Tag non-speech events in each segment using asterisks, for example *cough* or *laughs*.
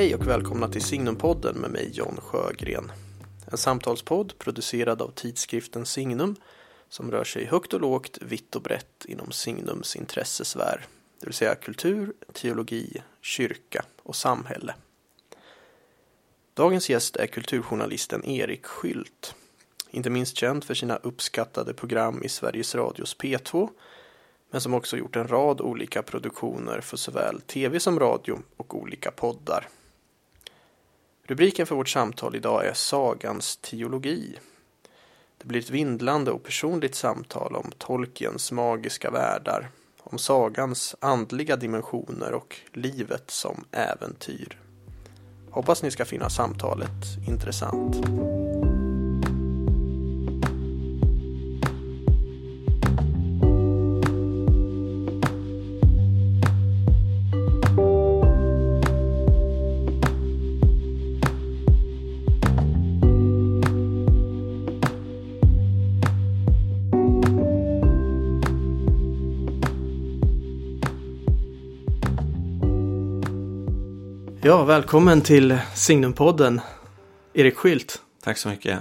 Hej och välkomna till Signumpodden med mig John Sjögren. En samtalspodd producerad av tidskriften Signum som rör sig högt och lågt, vitt och brett inom Signums intressesfär, det vill säga kultur, teologi, kyrka och samhälle. Dagens gäst är kulturjournalisten Erik Skylt, inte minst känd för sina uppskattade program i Sveriges Radios P2 men som också gjort en rad olika produktioner för såväl tv som radio och olika poddar. Rubriken för vårt samtal idag är Sagans teologi. Det blir ett vindlande och personligt samtal om Tolkiens magiska världar, om sagans andliga dimensioner och livet som äventyr. Hoppas ni ska finna samtalet intressant. Ja, välkommen till Signumpodden, Erik Skylt. Tack så mycket.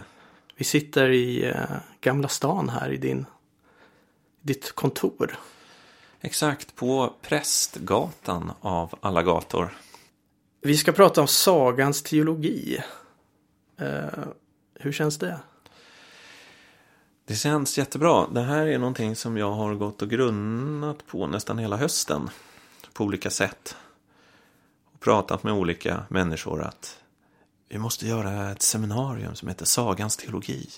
Vi sitter i eh, Gamla stan här i din, ditt kontor. Exakt, på Prästgatan av alla gator. Vi ska prata om sagans teologi. Eh, hur känns det? Det känns jättebra. Det här är någonting som jag har gått och grunnat på nästan hela hösten. På olika sätt. Pratat med olika människor att vi måste göra ett seminarium som heter Sagans teologi.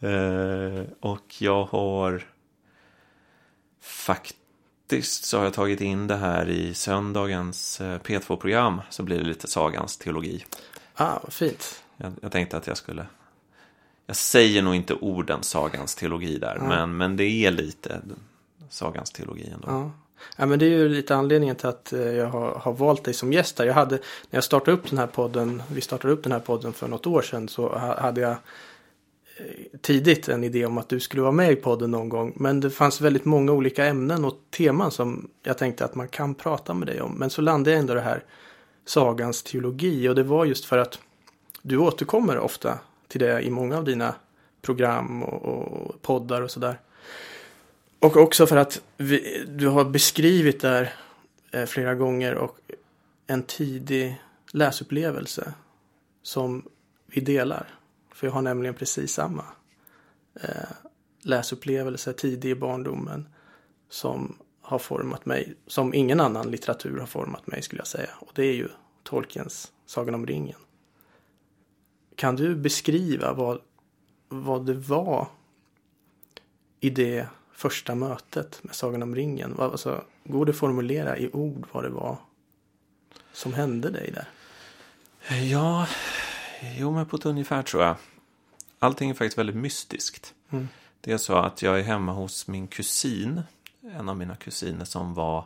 Eh, och jag har faktiskt så har jag tagit in det här i söndagens eh, P2-program så blir det lite Sagans teologi. Ah, vad fint. Jag, jag tänkte att jag skulle jag säger nog inte orden sagans teologi där, Ja. men, men det är lite sagans teologi ändå. Ja ja, men det är ju lite anledningen till att eh, jag har, har valt dig som gäst här. Jag hade, när jag startade upp den här podden, vi startade upp den här podden för något år sedan så ha- hade jag eh, tidigt en idé om att du skulle vara med i podden någon gång. Men det fanns väldigt många olika ämnen och teman som jag tänkte att man kan prata med dig om. Men så landade jag ändå det här sagans teologi och det var just för att du återkommer ofta till det i många av dina program och, och poddar och sådär. Och också för att vi, du har beskrivit där eh, flera gånger och en tidig läsupplevelse som vi delar. För jag har nämligen precis samma eh, läsupplevelse tidig i barndomen som har format mig, som ingen annan litteratur har format mig skulle jag säga. Och det är ju Tolkiens Sagan om ringen. Kan du beskriva vad, vad det var i det första mötet med Sagan om ringen? Alltså, går det att formulera i ord vad det var som hände dig där? Ja, jo men på ett ungefär tror jag. Allting är faktiskt väldigt mystiskt. Mm. Det är så att jag är hemma hos min kusin, en av mina kusiner som var,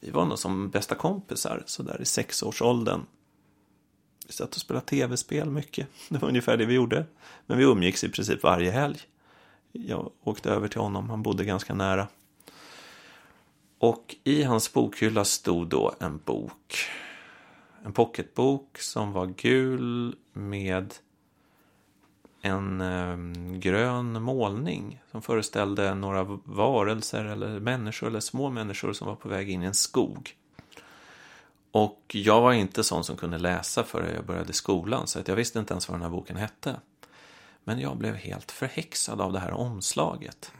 vi var nog som bästa kompisar, så där i sexårsåldern. Vi satt och spelade tv-spel mycket, det var ungefär det vi gjorde. Men vi umgicks i princip varje helg. Jag åkte över till honom, han bodde ganska nära. Och i hans bokhylla stod då en bok. En pocketbok som var gul med en eh, grön målning som föreställde några varelser eller människor eller små människor som var på väg in i en skog. Och jag var inte sån som kunde läsa förrän jag började skolan så att jag visste inte ens vad den här boken hette. Men jag blev helt förhäxad av det här omslaget.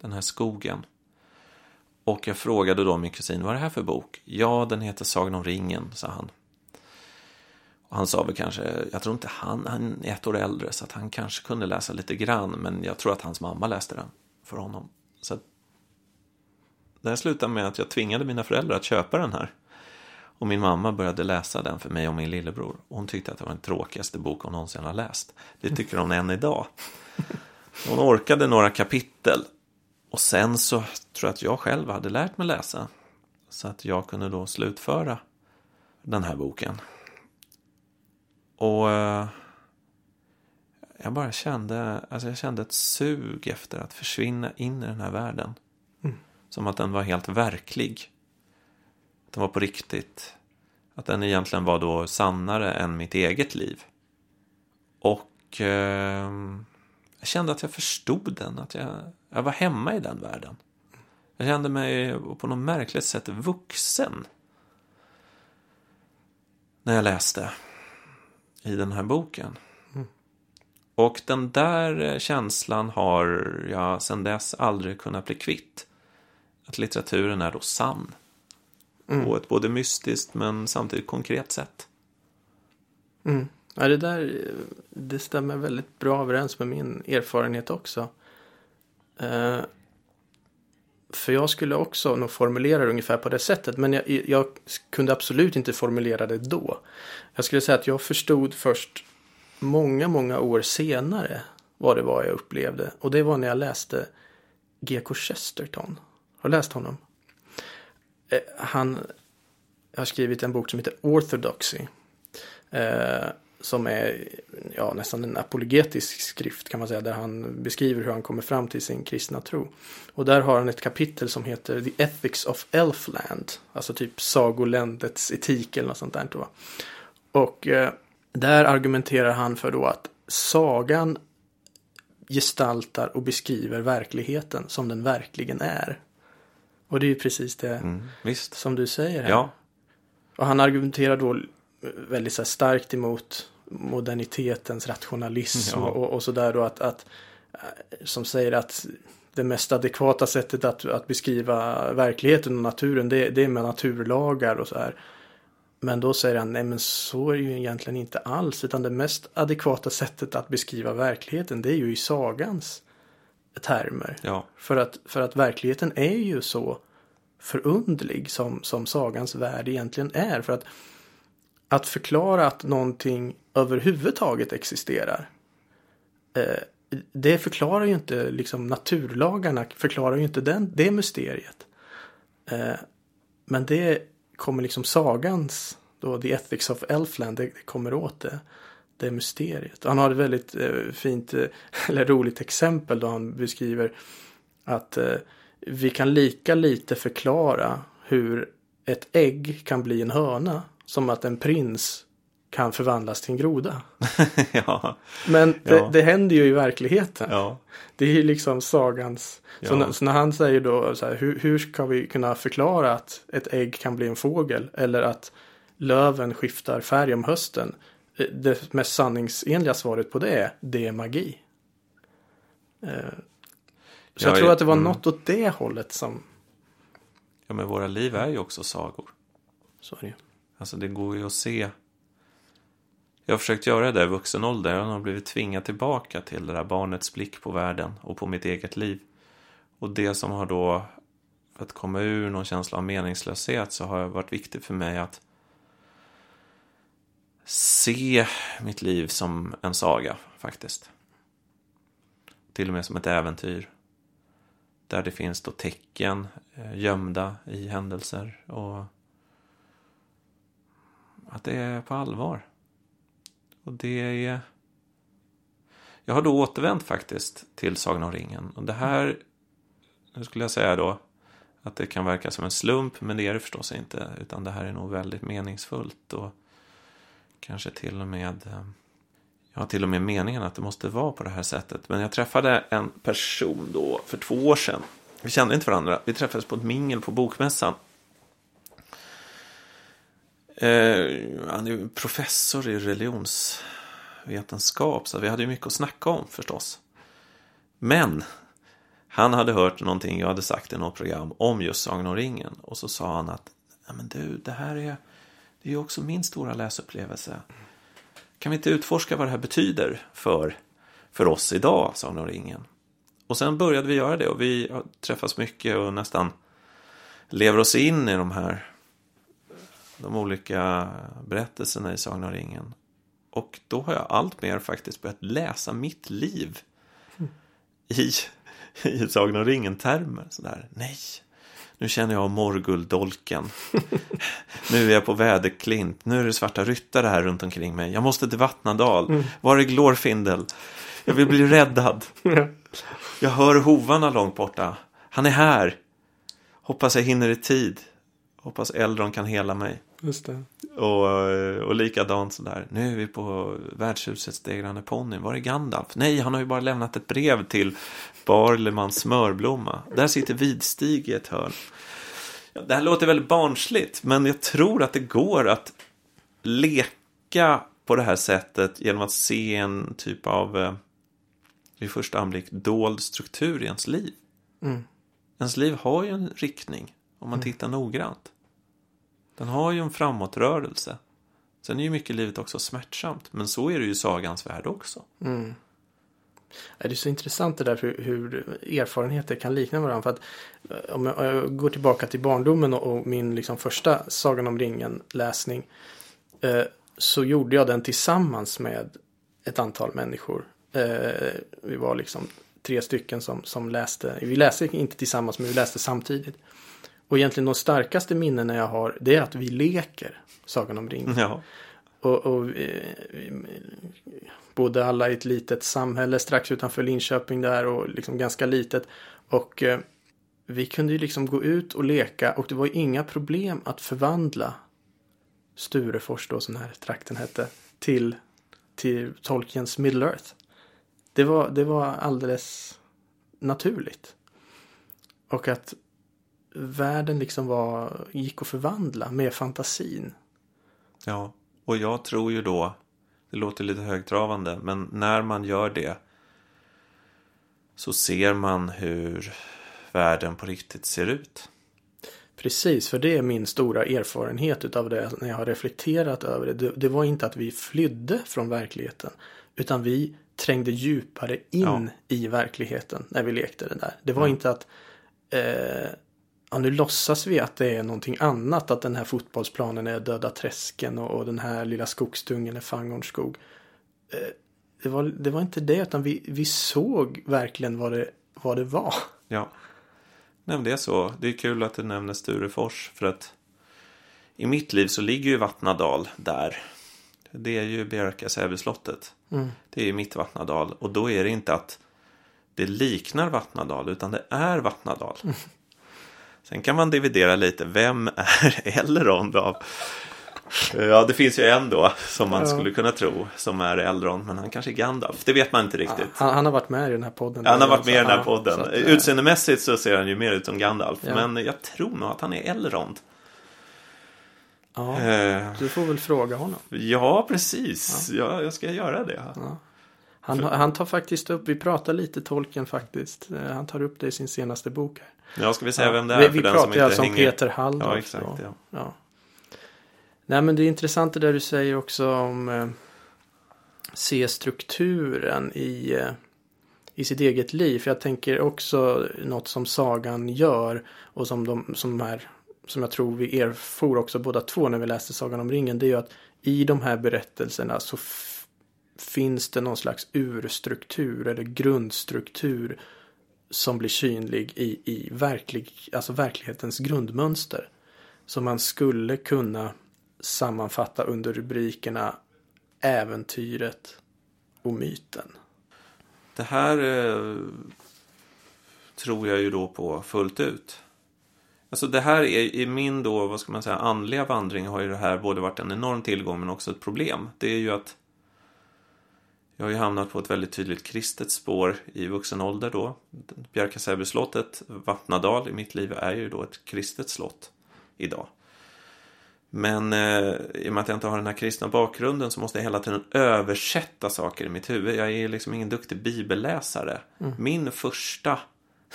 Den här skogen. Och jag frågade då min kusin, vad är det här för bok? Ja, den heter Sagan om ringen, sa han. Och han sa väl kanske, jag tror inte han, han är ett år äldre så att han kanske kunde läsa lite grann, men jag tror att hans mamma läste den för honom. Så att det här slutade med att jag tvingade mina föräldrar att köpa den här. Och min mamma började läsa den för mig och min lillebror. Och hon tyckte att det var den tråkigaste bok hon någonsin har läst. Det tycker hon än idag. *laughs* Hon orkade några kapitel. Och sen så tror jag att jag själv hade lärt mig läsa. Så att jag kunde då slutföra den här boken. Och eh, jag bara kände, alltså jag kände ett sug efter att försvinna in i den här världen. Mm. Som att den var helt verklig. Den var på riktigt. Att den egentligen var då sannare än mitt eget liv. Och eh, jag kände att jag förstod den, att jag, jag var hemma i den världen. Jag kände mig på något märkligt sätt vuxen. När jag läste i den här boken. Och den där känslan har jag sedan dess aldrig kunnat bli kvitt. Att litteraturen är då sann. Mm. På ett både mystiskt men samtidigt konkret sätt. Mm. Ja, det där det stämmer väldigt bra överens med min erfarenhet också. Eh, för jag skulle också nog formulera det ungefär på det sättet. Men jag, jag kunde absolut inte formulera det då. Jag skulle säga att jag förstod först många, många år senare vad det var jag upplevde. Och det var när jag läste G.K. Chesterton. Har du läst honom? Eh, han har skrivit en bok som heter Orthodoxy. Eh, som är ja, nästan en apologetisk skrift kan man säga. Där han beskriver hur han kommer fram till sin kristna tro. Och där har han ett kapitel som heter The Ethics of Elfland. Alltså typ sagoländets etik eller något sånt där. Då. Och eh, där argumenterar han för då att sagan gestaltar och beskriver verkligheten som den verkligen är. Och det är ju precis det mm, som du säger här. Ja. Och han argumenterar då väldigt så starkt emot modernitetens rationalism Ja. och, och sådär då att, att som säger att det mest adekvata sättet att, att beskriva verkligheten och naturen det, det är med naturlagar och så här. Men då säger han, nej men så är det ju egentligen inte alls, utan det mest adekvata sättet att beskriva verkligheten det är ju i sagans termer. Ja. För att, för att verkligheten är ju så förundlig som, som sagans värld egentligen är. För att, att förklara att någonting överhuvudtaget existerar. Eh, det förklarar ju inte liksom naturlagarna, förklarar ju inte den, det mysteriet. Eh, men det kommer liksom sagans, då The Ethics of Elfland, det, det kommer åt det. Det mysteriet. Han har ett väldigt eh, fint, eh, *laughs* eller roligt exempel då han beskriver att eh, vi kan lika lite förklara hur ett ägg kan bli en höna som att en prins kan förvandlas till en groda. *laughs* ja. Men det, Ja. det händer ju i verkligheten. ja. Det är ju liksom sagans. Så, när, så när han säger då så här, hur, hur ska vi kunna förklara att ett ägg kan bli en fågel eller att löven skiftar färg om hösten. Det mest sanningsenliga svaret på det är, det är magi. Eh, Så Ja, jag tror att det var mm. något åt det hållet som, ja, men våra liv är ju också sagor. så är det ju. Alltså det går ju att se. Jag har försökt göra det i vuxen ålder. Jag har blivit tvingad tillbaka till det där barnets blick på världen och på mitt eget liv. Och det som har då, för att komma ur någon känsla av meningslöshet så har det varit viktigt för mig att se mitt liv som en saga faktiskt. Till och med som ett äventyr. Där det finns då tecken eh, gömda i händelser och att det är på allvar. Och det är... Jag har då återvänt faktiskt till Sagan om ringen. Och det här, nu skulle jag säga då, att det kan verka som en slump, men det är det förstås inte. Utan det här är nog väldigt meningsfullt och kanske till och med, Jag ja till och med meningen att det måste vara på det här sättet. Men jag träffade en person då för två år sedan. Vi kände inte varandra, vi träffades på ett mingel på Bokmässan. Eh, han är ju professor i religionsvetenskap, så vi hade ju mycket att snacka om förstås. Men han hade hört någonting jag hade sagt i något program om just Sagan om ringen. Och så sa han att, men du, det här är, det är ju också min stora läsupplevelse. Kan vi inte utforska vad det här betyder för, för oss idag, Sagan om ringen? Och sen började vi göra det och vi träffas mycket och nästan lever oss in i de här de olika berättelserna i Sagan om ringen. Och då har jag allt mer faktiskt börjat läsa mitt liv i, i Sagan om ringen-termer. Sådär, nej, nu känner jag Morgulldolken. nu är jag på Väderklint. Nu är det svarta ryttare här runt omkring mig. Jag måste till Vattnadal. Var är Glorfindel? Jag vill bli räddad. Jag hör hovarna långt borta. Han är här. Hoppas jag hinner i tid. Hoppas Eldron kan hela mig. Just det. Och, och likadant sådär. Nu är vi på värdshusets stegrande ponny. Var är Gandalf? Nej, han har ju bara lämnat ett brev till Barlemans smörblomma. Där sitter Vidstig i ett hörn. Ja, det här låter väldigt barnsligt, men jag tror att det går att leka på det här sättet genom att se en typ av, eh, i första anblick, dold struktur i ens liv. Mm. Ens liv har ju en riktning, om man tittar noggrant. Den har ju en framåtrörelse. Sen är ju mycket i livet också smärtsamt, men så är det ju i sagans värld också. Mm. Det är så intressant det där hur, hur erfarenheter kan likna varandra. För att eh, om jag, går tillbaka till barndomen och, min liksom första Sagan om ringen-läsning. Eh, så gjorde jag den tillsammans med ett antal människor. Eh, vi var liksom tre stycken som, som läste. Vi läste inte tillsammans men vi läste samtidigt. Och egentligen de starkaste minnena jag har det är att vi leker Sagan om ringen. Ja, och, och eh, vi bodde alla i ett litet samhälle strax utanför Linköping där och liksom ganska litet. Och eh, vi kunde ju liksom gå ut och leka och det var ju inga problem att förvandla Sturefors då som den här trakten hette till, till Tolkiens Middle Earth. Det var, det var alldeles naturligt. Och att världen liksom var, gick att förvandla med fantasin. ja. Och jag tror ju då, det låter lite högtravande, men när man gör det så ser man hur världen på riktigt ser ut. Precis, för det är min stora erfarenhet utav det när jag har reflekterat över det. det. Det var inte att vi flydde från verkligheten. Utan vi trängde djupare in Ja. i verkligheten när vi lekte det där. Det var inte att eh, ja, nu låtsas vi att det är någonting annat. Att den här fotbollsplanen är Döda träsken och, och den här lilla skogsdungen är Fangorns skog. Eh, det, var, det var inte det utan vi, vi såg verkligen vad det, vad det var. Ja. Nej, det är så. Det är kul att du nämner Sturefors för att i mitt liv så ligger ju Vattnadal där. Det är ju Bjärka-Säbyslottet. Mm. Det är ju mitt Vattnadal och då är det inte att det liknar Vattnadal utan det är Vattnadal. *laughs* Sen kan man dividera lite. Vem är *laughs* Elrond av? Ja, det finns ju en då som man Ja. skulle kunna tro som är Elrond, men han kanske är Gandalf. Det vet man inte riktigt. Han, han har varit med i den här podden. Han har varit med i den här Ja, podden. så att, eh, Utseendemässigt så ser han ju mer ut som Gandalf. Ja. Men jag tror nog att han är Elrond. Ja, Eh, du får väl fråga honom. ja, precis. Ja. jag ska göra det. Han, han tar faktiskt upp, vi pratar lite tolken faktiskt. Eh, Han tar upp det i sin senaste bok. Här. Ja, ska vi säga Ja, vem det är vi, vi pratar som ju alltså om? Peter Halldorf. Ja, exakt. Ja. Ja. Nej men det är intressant det där du säger också om eh, se strukturen i, eh, i sitt eget liv. För jag tänker också något som sagan gör och som, de, som, här, som jag tror vi erfor också båda två när vi läste Sagan om ringen. Det är ju att i de här berättelserna så finns det någon slags urstruktur eller grundstruktur som blir synlig i, i verklig, alltså verklighetens grundmönster. Som man skulle kunna sammanfatta under rubrikerna Äventyret och myten. Det här eh, tror jag ju då på fullt ut. Alltså det här är i min då, vad ska man säga, andliga vandring har ju det här både varit en enorm tillgång men också ett problem. Det är ju att jag har ju hamnat på ett väldigt tydligt kristet spår i vuxen ålder då. Bjärka-Säby-slottet, Vattnadal i mitt liv är ju då ett kristet slott idag. Men eh, i och med att jag inte har den här kristna bakgrunden så måste jag hela tiden översätta saker i mitt huvud. Jag är liksom ingen duktig bibelläsare. Min första,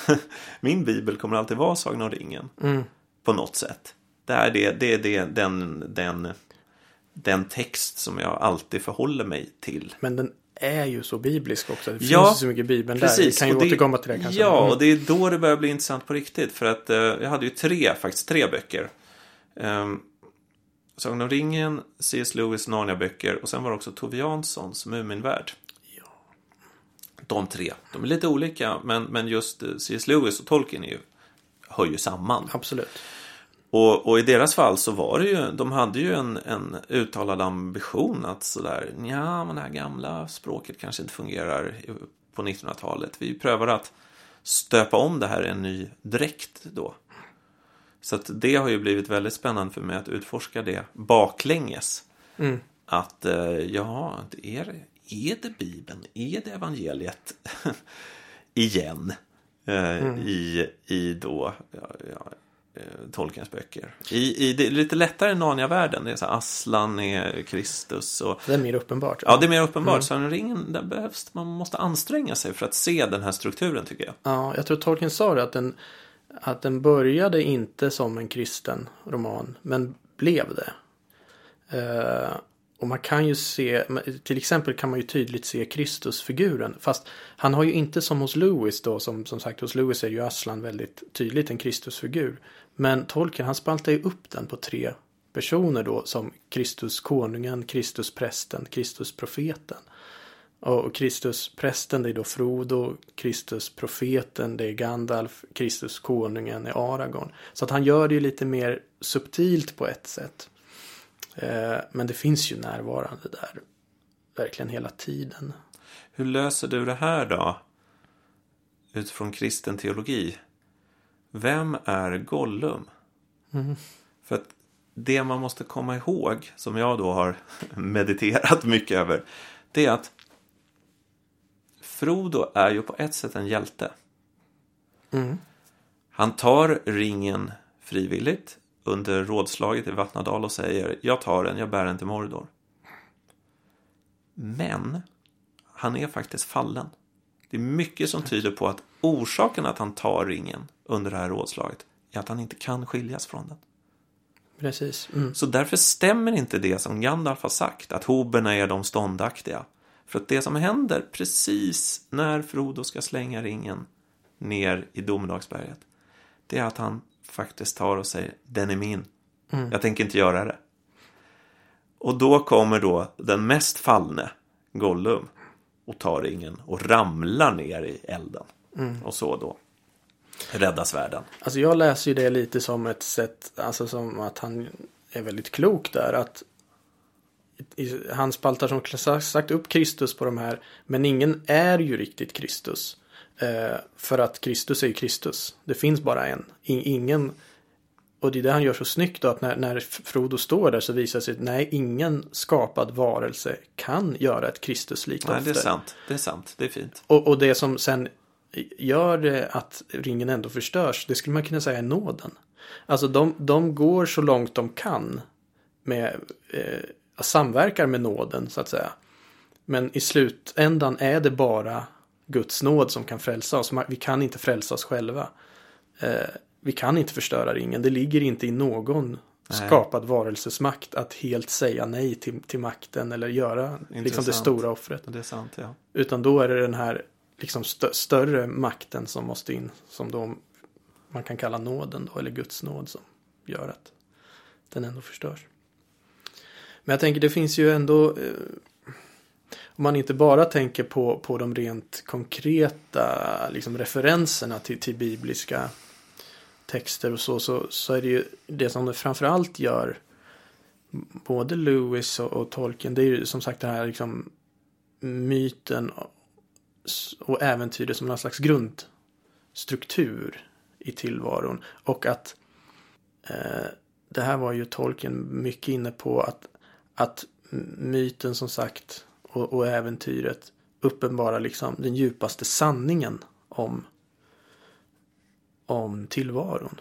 *laughs* min bibel kommer alltid vara Sagan om ringen. Mm. På något sätt. Det är, det, det, är det, den, den, den text som jag alltid förhåller mig till. Men den är ju så biblisk också. Det finns Ja, ju så mycket Bibeln där. Vi Precis. kan ju det- återkomma till det kanske. Ja, Mm. och det är då det börjar bli intressant på riktigt. För att eh, jag hade ju tre, faktiskt tre böcker. Um, Sagan om ringen, C.S. Lewis Narnia-böcker och sen var det också Tove Janssons Muminvärld. Ja. De tre. De är lite olika, men, men just eh, C.S. Lewis och Tolkien är ju, hör ju samman. Absolut. Och, och i deras fall så var det ju, de hade ju en, en uttalad ambition att sådär, ja men det här gamla språket kanske inte fungerar på 1900-talet. Vi prövar att stöpa om det här i en ny dräkt då. Så att det har ju blivit väldigt spännande för mig att utforska det baklänges. Mm. Att, eh, ja, är, det- är det Bibeln? Är det evangeliet? *laughs* Igen. Eh, I, I då, ja, ja, eh, Tolkiens böcker. I, i det lite lättare Narnia-världen. Det är så här, Aslan är Kristus och Det är mer uppenbart. Ja, det är mer uppenbart. Så en ringen, där behövs, man måste anstränga sig för att se den här strukturen tycker jag. Ja, jag tror Tolkien sa det att den, att den började inte som en kristen roman, men blev det. Eh, och man kan ju se, till exempel kan man ju tydligt se Kristusfiguren. Fast han har ju inte som hos Lewis då, som, som sagt hos Lewis är ju Aslan väldigt tydligt en Kristusfigur. Men Tolkien han spaltar ju upp den på tre personer då som Kristus konungen, Kristus prästen, Kristus profeten. Och Kristus prästen det är då Frodo, Kristus profeten det är Gandalf, Kristus konungen är Aragorn. Så att han gör det ju lite mer subtilt på ett sätt. Eh, men det finns ju närvarande där. Verkligen hela tiden. Hur löser du det här då? Utifrån kristen teologi. Vem är Gollum? För att det man måste komma ihåg, som jag då har *laughs* mediterat mycket över, det är att Frodo är ju på ett sätt en hjälte. Mm. Han tar ringen frivilligt under rådslaget i Vattnadal och säger jag tar den, jag bär den till Mordor. Men han är faktiskt fallen. Det är mycket som tyder på att orsaken att han tar ringen under det här rådslaget är att han inte kan skiljas från den. Precis. Mm. Så därför stämmer inte det som Gandalf har sagt, att hoberna är de ståndaktiga. För att det som händer precis när Frodo ska slänga ringen ner i Domedagsberget, det är att han faktiskt tar och säger den är min. Jag tänker inte göra det. Och då kommer då den mest fallne, Gollum, och tar ringen och ramlar ner i elden. Och så då räddas världen. Alltså jag läser ju det lite som ett sätt, alltså som att han är väldigt klok där. Att i, han spaltar som sagt upp Kristus på de här, men ingen är ju riktigt Kristus. Eh, för att Kristus är ju Kristus. Det finns bara en. Ingen, och det är det han gör så snyggt då, att när, när Frodo står där så visar det sig att nej, ingen skapad varelse kan göra ett Kristus-likt Nej, det är sant. Det är sant. Det är fint. Och, och det som sen gör att ringen ändå förstörs, det skulle man kunna säga är nåden. Alltså de, de går så långt de kan med eh, samverkar med nåden så att säga. Men i slutändan är det bara Guds nåd som kan frälsa oss. Vi kan inte frälsa oss själva. Eh, vi kan inte förstöra ringen. Det ligger inte i någon Nej. skapad varelses makt att helt säga nej till, till makten eller göra liksom det stora offret. Det är sant, ja. Utan då är det den här liksom stö- större makten som måste in. Som då man kan kalla nåden då, eller Guds nåd som gör att den ändå förstörs. Men jag tänker det finns ju ändå eh, om man inte bara tänker på, på de rent konkreta liksom, referenserna till, till bibliska texter och så, så, så är det ju det som det framförallt gör både Lewis och, och Tolkien, det är ju som sagt det här liksom myten och äventyret som någon slags grundstruktur i tillvaron. Och att eh, det här var ju Tolkien mycket inne på att, att myten som sagt och, och äventyret uppenbara liksom den djupaste sanningen om, om tillvaron.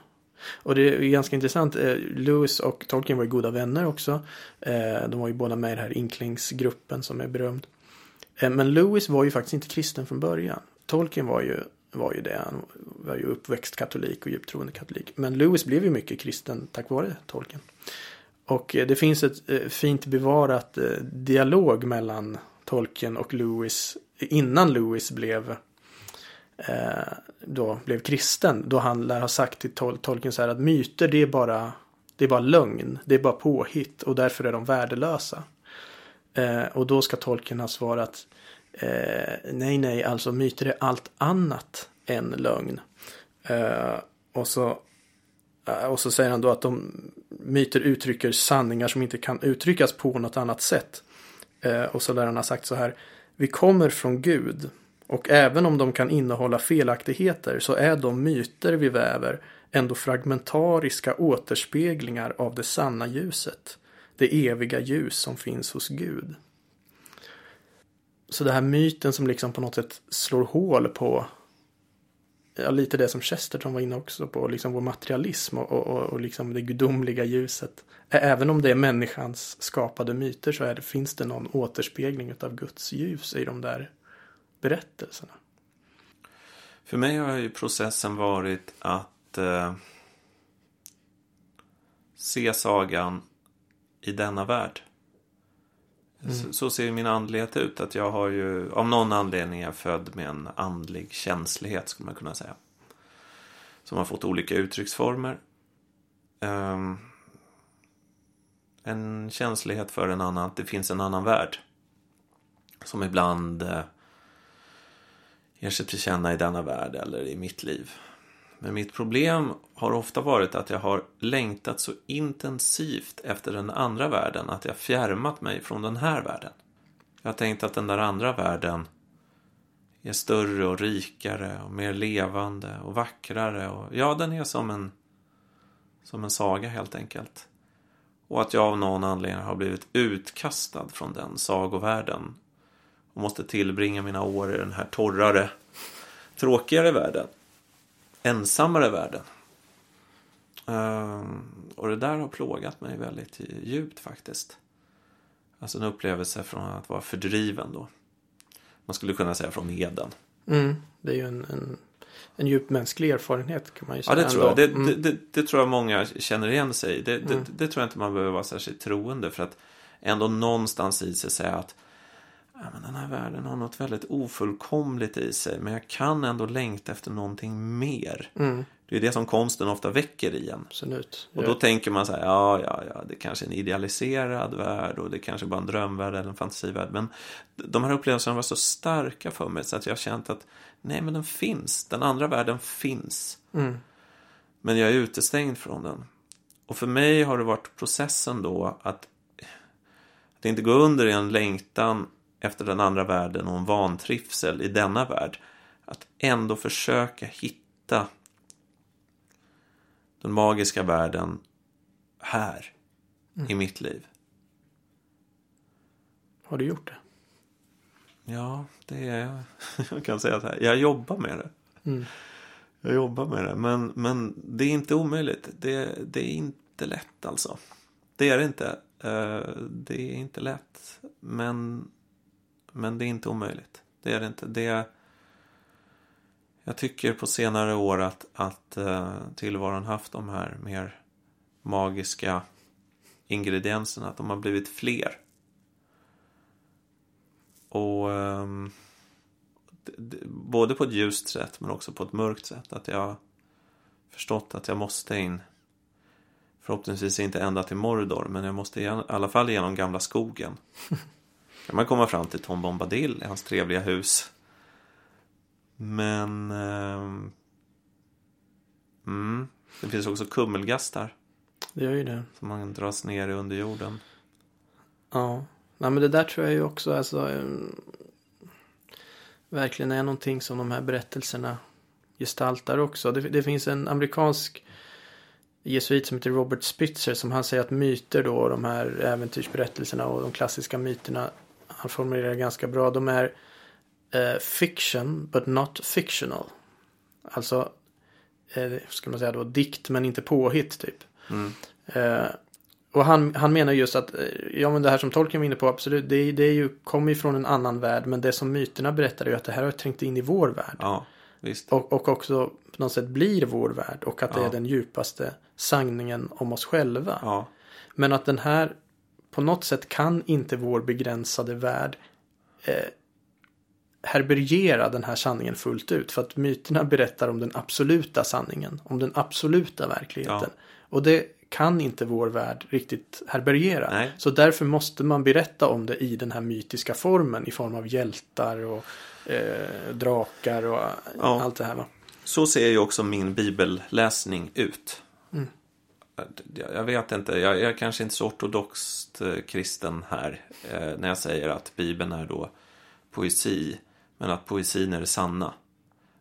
Och det är ganska intressant. Eh, Lewis och Tolkien var ju goda vänner också. Eh, de var ju båda med i den här Inklingsgruppen som är berömd. Eh, men Lewis var ju faktiskt inte kristen från början. Tolkien var ju, var ju det. Han var ju uppväxt katolik och djupt troende katolik. Men Lewis blev ju mycket kristen tack vare Tolkien. Och det finns ett fint bevarat dialog mellan Tolkien och Lewis innan Lewis blev Eh, då blev kristen. Då han lär ha sagt till Tol Tolkien så här att myter det är bara det är bara lögn. Det är bara påhitt och därför är de värdelösa. Eh, och då ska Tolkien ha svarat eh, nej, nej, alltså myter är allt annat än lögn. Eh, och så eh, och så säger han då att de myter uttrycker sanningar som inte kan uttryckas på något annat sätt. Eh, och så lär han ha sagt så här. Vi kommer från Gud. Och även om de kan innehålla felaktigheter så är de myter vi väver ändå fragmentariska återspeglingar av det sanna ljuset. Det eviga ljus som finns hos Gud. Så det här myten som liksom på något sätt slår hål på ja, lite det som Chesterton var inne också på, liksom vår materialism och, och, och liksom det gudomliga ljuset. Även om det är människans skapade myter så är det, finns det någon återspegling av Guds ljus i de där berättelserna. För mig har ju processen varit att eh, se sagan i denna värld. Mm. Så, så, ser min andlighet ut. Att jag har ju, av någon anledning är jag född med en andlig känslighet skulle man kunna säga. Som har fått olika uttrycksformer. Um, en känslighet för en annan, att det finns en annan värld. Som ibland eh, ger sig till känna i denna värld eller i mitt liv. Men mitt problem har ofta varit att jag har längtat så intensivt efter den andra världen att jag fjärmat mig från den här världen. Jag har tänkt att den där andra världen är större och rikare och mer levande och vackrare. Och, ja, den är som en, som en saga helt enkelt. Och att jag av någon anledning har blivit utkastad från den sagovärlden och måste tillbringa mina år i den här torrare, tråkigare världen ensammare världen. Uh, och det där har plågat mig väldigt djupt faktiskt. Alltså en upplevelse från att vara fördriven då. Man skulle kunna säga från Eden. Mm, det är ju en, en, en djup mänsklig erfarenhet kan man ju säga. Ja, det tror jag. Det, mm. det, det, det, tror jag många känner igen sig i. Det, mm. det, tror jag inte man behöver vara särskilt troende för att ändå någonstans i sig säga att ja, men den här världen har något väldigt ofullkomligt i sig men jag kan ändå längta efter någonting mer. Mm. Det är det som konsten ofta väcker i en. Absolut. Och då tänker man så här, ja, ja, ja, det kanske är en idealiserad värld och det kanske bara en drömvärld eller en fantasivärld. Men de här upplevelserna var så starka för mig så att jag har känt att nej, men den finns. Den andra världen finns. Mm. Men jag är utestängd från den. Och för mig har det varit processen då att, att inte gå under i en längtan efter den andra världen och en vantrivsel i denna värld. Att ändå försöka hitta den magiska världen här mm. i mitt liv. Har du gjort det? Ja, det är, *laughs* jag kan säga så här. Jag jobbar med det. Mm. Jag jobbar med det. Men, men det är inte omöjligt. Det, det är inte lätt alltså. Det är det inte. Eh, det är inte lätt. Men men det är inte omöjligt. Det är det inte. Det är, jag tycker på senare år att, att eh, tillvaron haft de här mer magiska ingredienserna. Att de har blivit fler. Och ehm, både på ett ljust sätt men också på ett mörkt sätt. Att jag har förstått att jag måste in Förhoppningsvis inte ända till Mordor men jag måste i alla fall genom gamla skogen. *laughs* kan man komma fram till Tom Bombadil i hans trevliga hus. Men... Eh, mm, det finns också kummelgastar. Det gör ju det. Som man dras ner i under jorden. Ja. Nej, men det där tror jag ju också alltså, eh, verkligen är någonting som de här berättelserna gestaltar också. Det, det finns en amerikansk jesuit som heter Robert Spitzer som han säger att myter då, de här äventyrsberättelserna och de klassiska myterna han formulerar det ganska bra. De är eh, fiction but not fictional. Alltså, eh, ska man säga då, dikt men inte påhitt typ. Mm. Eh, och han, han menar just att, eh, ja men det här som Tolkien var inne på, absolut, det, det är ju, kommer ju från en annan värld. Men det som myterna berättar är ju att det här har trängt in i vår värld. Ja. Och, och också på något sätt blir vår värld. Och att ja. det är den djupaste sanningen om oss själva. Ja. Men att den här på något sätt kan inte vår begränsade värld eh, herbergera den här sanningen fullt ut. För att myterna berättar om den absoluta sanningen, om den absoluta verkligheten. Ja. Och det kan inte vår värld riktigt herbergera. Nej. Så därför måste man berätta om det i den här mytiska formen i form av hjältar och eh, drakar och ja. allt det här. Va? Så ser ju också min bibelläsning ut. Jag vet inte, jag är kanske inte så ortodoxt eh, kristen här eh, när jag säger att Bibeln är då poesi, men att poesin är det sanna.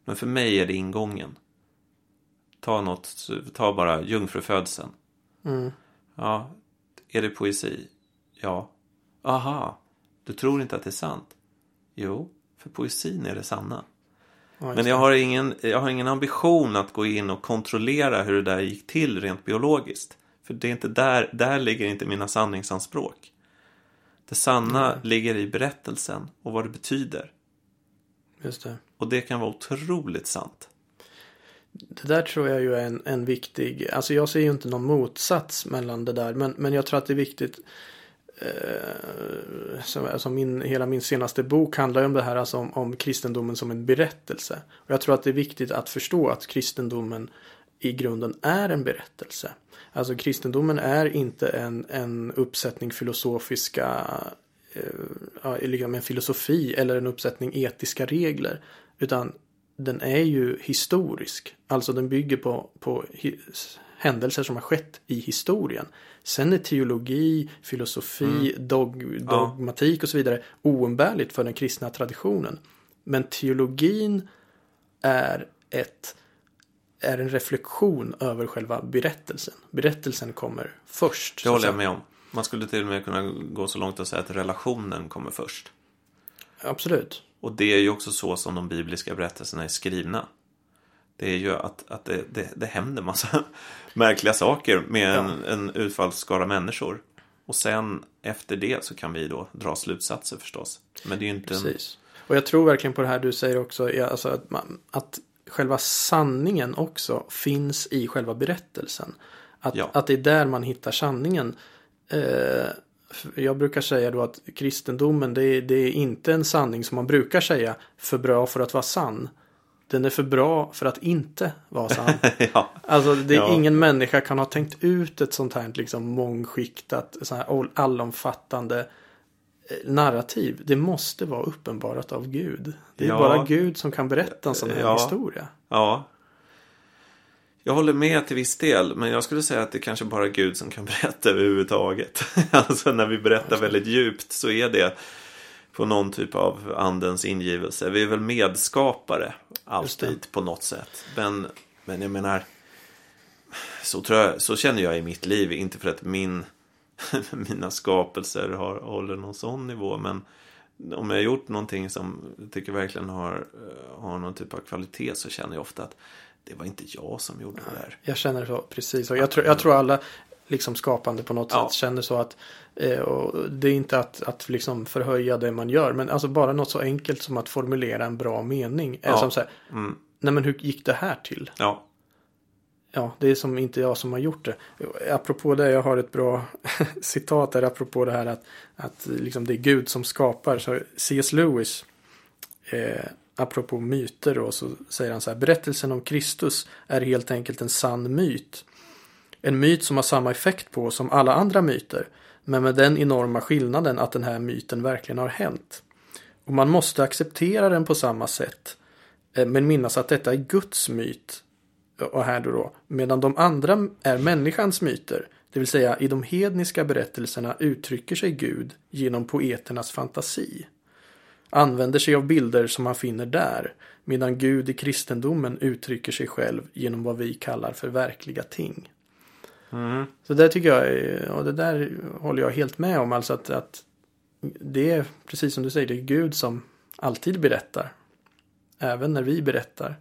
Men för mig är det ingången. ta något, ta bara jungfrufödseln. Mm. Ja, är det poesi? Ja. Aha, du tror inte att det är sant? Jo, för poesin är det sanna. Ja, Men jag har, ingen, jag har ingen ambition att gå in och kontrollera hur det där gick till rent biologiskt. För det är inte där, där ligger inte mina sanningsanspråk. Det sanna ligger i berättelsen och vad det betyder. Just det. Och det kan vara otroligt sant. Det där tror jag ju är en, en viktig, alltså jag ser ju inte någon motsats mellan det där, men, men jag tror att det är viktigt Eh, som, alltså min, hela min senaste bok handlar ju om det här, alltså om, om kristendomen som en berättelse. Och jag tror att det är viktigt att förstå att kristendomen i grunden är en berättelse. Alltså kristendomen är inte en, en uppsättning filosofiska, eh, liksom en filosofi eller en uppsättning etiska regler. Utan den är ju historisk. Alltså den bygger på, på händelser som har skett i historien. Sen är teologi, filosofi, dog, Ja. dogmatik och så vidare oumbärligt för den kristna traditionen. Men teologin är ett är en reflektion över själva berättelsen. Berättelsen kommer först. Det håller jag med om. Man skulle till och med kunna gå så långt att säga att relationen kommer först. Absolut. Och det är ju också så som de bibliska berättelserna är skrivna. Det är ju att, att det, det, det händer massa *laughs* märkliga saker med en, en utfallsskara människor. Och sen efter det så kan vi då dra slutsatser förstås. Men det är ju inte. Precis. Och jag tror verkligen på det här du säger också. Alltså att, man, att själva sanningen också finns i själva berättelsen. Att, Ja. att det är där man hittar sanningen. Eh, jag brukar säga då att kristendomen det är, det är inte en sanning som man brukar säga för bra för att vara sann. Den är för bra för att inte vara sann. *laughs* ja. Alltså det är Ja. ingen människa kan ha tänkt ut ett sånt här liksom mångskiktat, så här all- allomfattande eh, narrativ. Det måste vara uppenbarat av Gud. Det är Ja. bara Gud som kan berätta en sån här Ja. historia. Ja. Jag håller med till viss del, men jag skulle säga att det kanske bara är Gud som kan *laughs* berätta överhuvudtaget. *laughs* alltså när vi berättar väldigt djupt så är det på någon typ av andens ingivelse. Vi är väl medskapare alltid på något sätt. Men, men jag menar, så, tror jag, så känner jag i mitt liv. Inte för att min, *laughs* mina skapelser har, håller någon sån nivå, men om jag har gjort någonting som jag tycker verkligen har, eh, har någon typ av kvalitet så känner jag ofta att det var inte jag som gjorde det där. Jag känner så precis. Och jag, tror, jag tror alla liksom skapande på något Ja. sätt känner så att eh, och det är inte att, att liksom förhöja det man gör. Men alltså bara något så enkelt som att formulera en bra mening. Är Ja. som så här, Mm. nej men hur gick det här till? Ja, Ja, det är som inte jag som har gjort det. Apropå det, jag har ett bra *laughs* citat där apropå det här att, att liksom det är Gud som skapar. Så C.S. Lewis, eh, apropå myter då, så säger han så här. Berättelsen om Kristus är helt enkelt en sann myt. En myt som har samma effekt på oss som alla andra myter. Men med den enorma skillnaden att den här myten verkligen har hänt. Och man måste acceptera den på samma sätt. Eh, men minnas att detta är Guds myt eh, och här då, då medan de andra är människans myter, det vill säga i de hedniska berättelserna uttrycker sig Gud genom poeternas fantasi. Använder sig av bilder som man finner där, medan Gud i kristendomen uttrycker sig själv genom vad vi kallar för verkliga ting mm. Så det tycker jag, och det där håller jag helt med om, alltså att, att det är precis som du säger, det är Gud som alltid berättar. Även när vi berättar.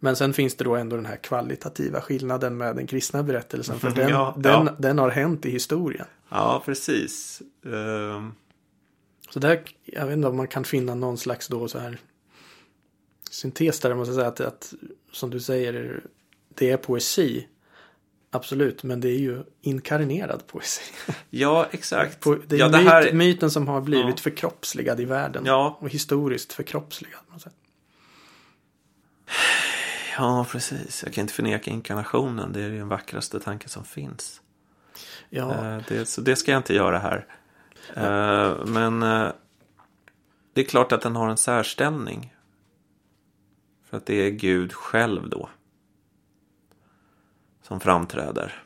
Men sen finns det då ändå den här kvalitativa skillnaden med den kristna berättelsen. För *laughs* den, Ja, den, ja. den har hänt i historien. ja precis. Ehm, Så där, jag vet inte om man kan finna någon slags då så här syntes där. Man ska säga att, att, som du säger, det är poesi. Absolut, men det är ju inkarnerad poesi. *laughs* ja, exakt. Po- Det är ja, det myt, här... myten som har blivit Ja. förkroppsligad i världen. Ja. Och historiskt förkroppsligad. *sighs* ja, precis. Jag kan inte förneka inkarnationen. Det är ju den vackraste tanken som finns. Ja, Eh, Det, så det ska jag inte göra här. Eh, Men eh, det är klart att den har en särställning. För att det är Gud själv då. Som framträder.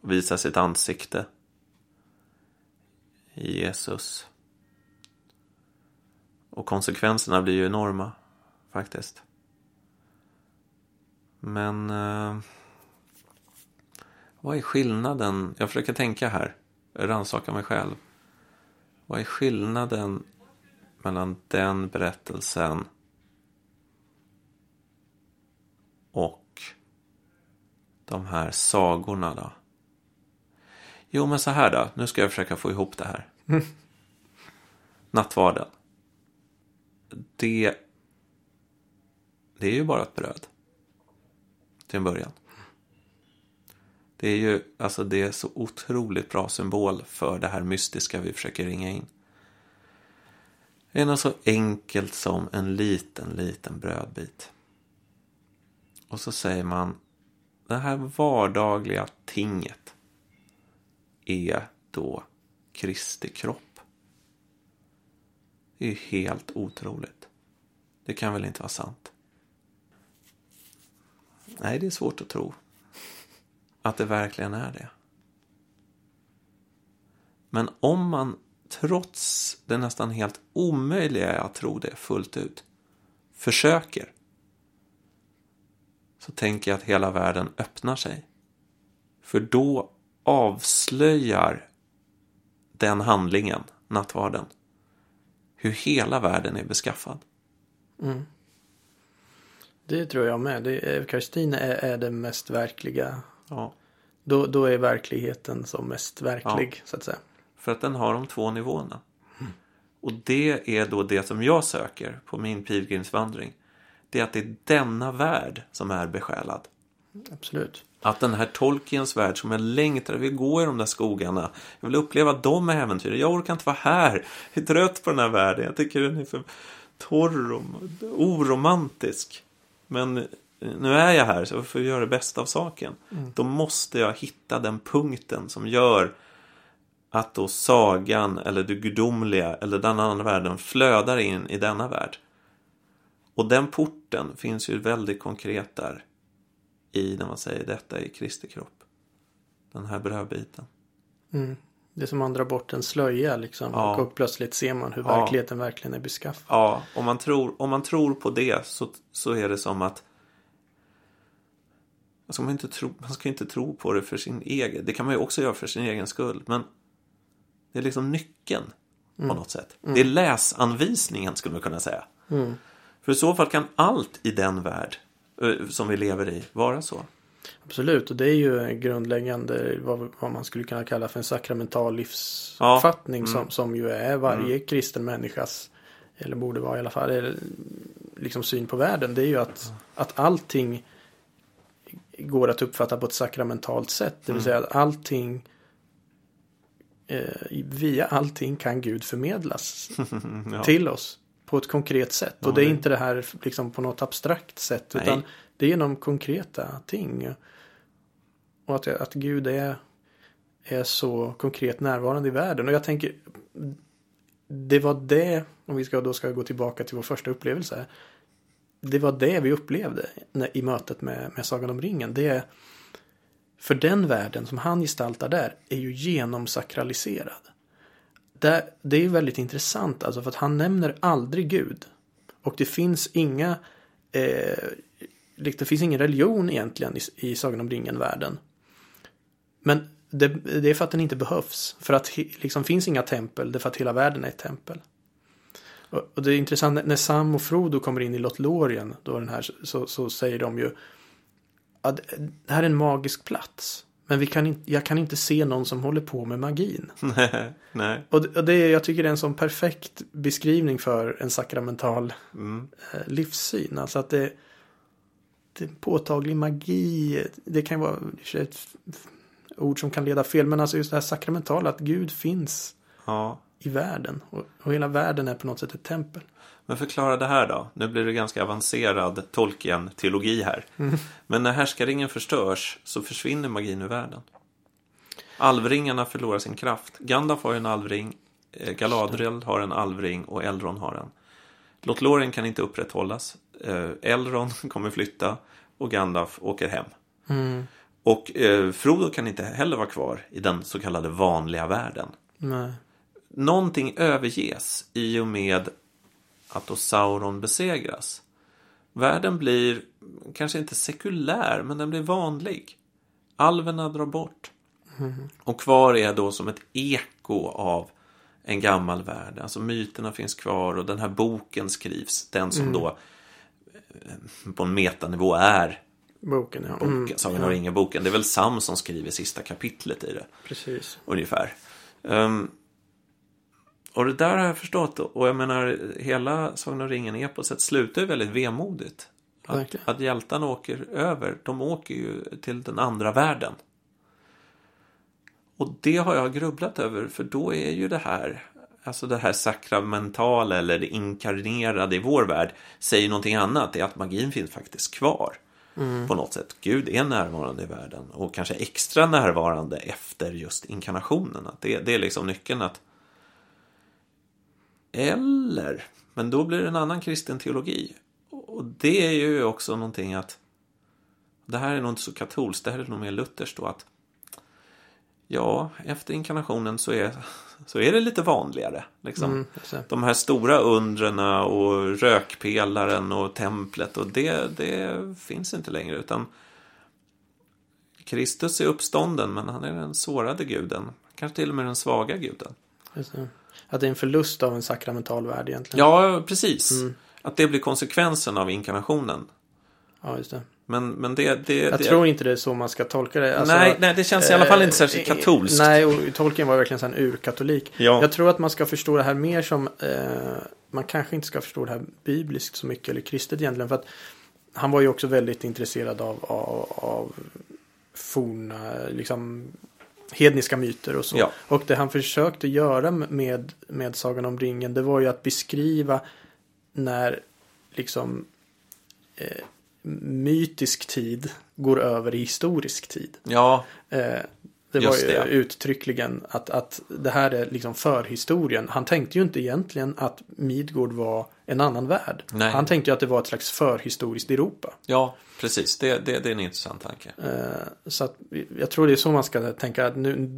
Och visar sitt ansikte. I Jesus. Och konsekvenserna blir ju enorma. Faktiskt. Men eh, vad är skillnaden? Jag försöker tänka här, rannsaka mig själv. Vad är skillnaden mellan den berättelsen och de här sagorna då? Jo, men så här då. Nu ska jag försöka få ihop det här. *laughs* Nattvarden. Det, det är ju bara ett bröd. Till en början. Det är ju, alltså det är så otroligt bra symbol för det här mystiska vi försöker ringa in. Det är något så enkelt som en liten, liten brödbit. Och så säger man, det här vardagliga tinget är då Kristi kropp. Det är ju helt otroligt. Det kan väl inte vara sant? Nej, det är svårt att tro. Att det verkligen är det. Men om man trots det nästan helt omöjliga att tro det fullt ut försöker så tänker jag att hela världen öppnar sig. För då avslöjar den handlingen, nattvarden, hur hela världen är beskaffad. Mm. Det tror jag med. Eukaristin är, är det mest verkliga. Ja. Då, då är verkligheten som mest verklig, Ja. så att säga. För att den har de två nivåerna. Och det är då det som jag söker på min pilgrimsvandring. Det är att det är denna värld som är besjälad. Absolut. Att den här Tolkiens värld som jag längtar, jag vill gå i de där skogarna. Jag vill uppleva de äventyren. Jag orkar inte vara här. Jag är trött på den här världen. Jag tycker den är för torr och oromantisk. Men nu är jag här så jag får göra det bästa av saken. Då måste jag hitta den punkten som gör att då sagan eller det gudomliga eller den andra världen flödar in i denna värld. Och den porten finns ju väldigt konkret där i när man säger detta i Kristi kropp. Den här brödbiten. Mm. Det är som man drar bort en slöja liksom. Ja. Och plötsligt ser man hur Ja. verkligheten verkligen är beskaffad. Ja, om man tror, om man tror på det så, så är det som att alltså man, inte tro, man ska inte tro på det för sin egen. Det kan man ju också göra för sin egen skull. Men det är liksom nyckeln på något sätt. Det är läsanvisningen skulle man kunna säga. Mm. För i så fall kan allt i den värld eh, som vi lever i vara så. Absolut, och det är ju grundläggande vad, vad man skulle kunna kalla för en sakramental livsuppfattning Ja. Mm. som, som ju är varje kristen människas, eller borde vara i alla fall, liksom syn på världen. Det är ju att, att allting går att uppfatta på ett sakramentalt sätt. Det vill Mm. säga att allting eh, via allting kan Gud förmedlas *laughs* Ja. till oss på ett konkret sätt. Ja, och det är inte det här liksom på något abstrakt sätt. Nej. Utan det är genom konkreta ting. Och att, att Gud är, är så konkret närvarande i världen. Och jag tänker, det var det, om vi ska, då ska gå tillbaka till vår första upplevelse. här. Det var det vi upplevde i mötet med, med Sagan om ringen. Det är, för den världen som han gestaltar där är ju genomsakraliserad. Det, det är ju väldigt intressant alltså för att han nämner aldrig Gud. Och det finns inga eh, liksom, det finns ingen religion egentligen i, i Sagan om ringen-världen. Men det, det är för att den inte behövs. För att det liksom finns inga tempel, det är för att hela världen är ett tempel. Och, och det är intressant, när- när Sam och Frodo kommer in i Lothlorien, då den här, så, så säger de ju att det här är en magisk plats. Men vi kan in, jag kan inte se någon som håller på med magin. *laughs* Nej. Och det, och det jag tycker det är en sån perfekt beskrivning för en sakramental Mm. eh, livssyn. Alltså att det, det är påtaglig magi. Det kan vara ett ord som kan leda fel. Men alltså just det här sakramentala, att Gud finns Ja. i världen. Och, och hela världen är på något sätt ett tempel. Men förklara det här då. Nu blir det ganska avancerad Tolkien-teologi här. Men när härskaringen förstörs så försvinner magin ur världen. Alvringarna förlorar sin kraft. Gandalf har en alvring. eh, Galadriel har en alvring och Elrond har en. Lothlorien kan inte upprätthållas. Eh, Elrond *laughs* kommer flytta och Gandalf åker hem. Mm. Och eh, Frodo kan inte heller vara kvar i den så kallade vanliga världen. Nej. Någonting överges i och med att då Sauron besegras. Världen blir kanske inte sekulär, men den blir vanlig. Alverna drar bort. Och kvar är då som ett eko av en gammal värld. Alltså myterna finns kvar och den här boken skrivs. Den som då eh, på en metanivå är Boken, ja. boken, Mm, Sagan om ringen-boken. Det är väl Sam som skriver sista kapitlet i det. precis. Ungefär. Ehm, och det där har jag förstått. Och jag menar, hela Sagan om ringen-eposet slutar ju väldigt vemodigt. Att, Verkligen. att hjältarna åker över. De åker ju till den andra världen. Och det har jag grubblat över, för då är ju det här, alltså det här sakramentala eller det inkarnerade i vår värld, säger någonting annat. Det är att magin finns faktiskt kvar. På något sätt. Gud är närvarande i världen och kanske extra närvarande efter just inkarnationen. Att det, det är liksom nyckeln att eller, men då blir det en annan kristen teologi. Och det är ju också någonting att det här är nog inte så katolskt, det här är nog mer lutherskt då att ja, efter inkarnationen så är, så är det lite vanligare. Liksom. Mm. De här stora undren och rökpelaren och templet och det, det finns inte längre utan Kristus är uppstånden men han är den sårade guden. Kanske till och med den svaga guden. Att det är en förlust av en sakramental värld egentligen. Ja, precis. Att det blir konsekvensen av inkarnationen. Ja, just det. Men, men det... det, Jag det tror inte det är så man ska tolka det. Alltså, nej, nej, det känns i alla fall inte särskilt eh, katolskt. Nej, och Tolkien var verkligen en urkatolik. Ja. Jag tror att man ska förstå det här mer som, eh, man kanske inte ska förstå det här bibliskt så mycket, eller kristet egentligen. För att han var ju också väldigt intresserad av, av, av forna, liksom hedniska myter och så. Ja. Och det han försökte göra med, med Sagan om ringen, det var ju att beskriva när liksom eh, mytisk tid går över i historisk tid. Ja, Eh, det var ju det, ja. uttryckligen att, att det här är liksom förhistorien. Han tänkte ju inte egentligen att Midgård var en annan värld. Nej. Han tänkte ju att det var ett slags förhistoriskt Europa. ja precis. Det, det, det är en intressant tanke. Eh, så att jag tror det är så man ska tänka. Att nu,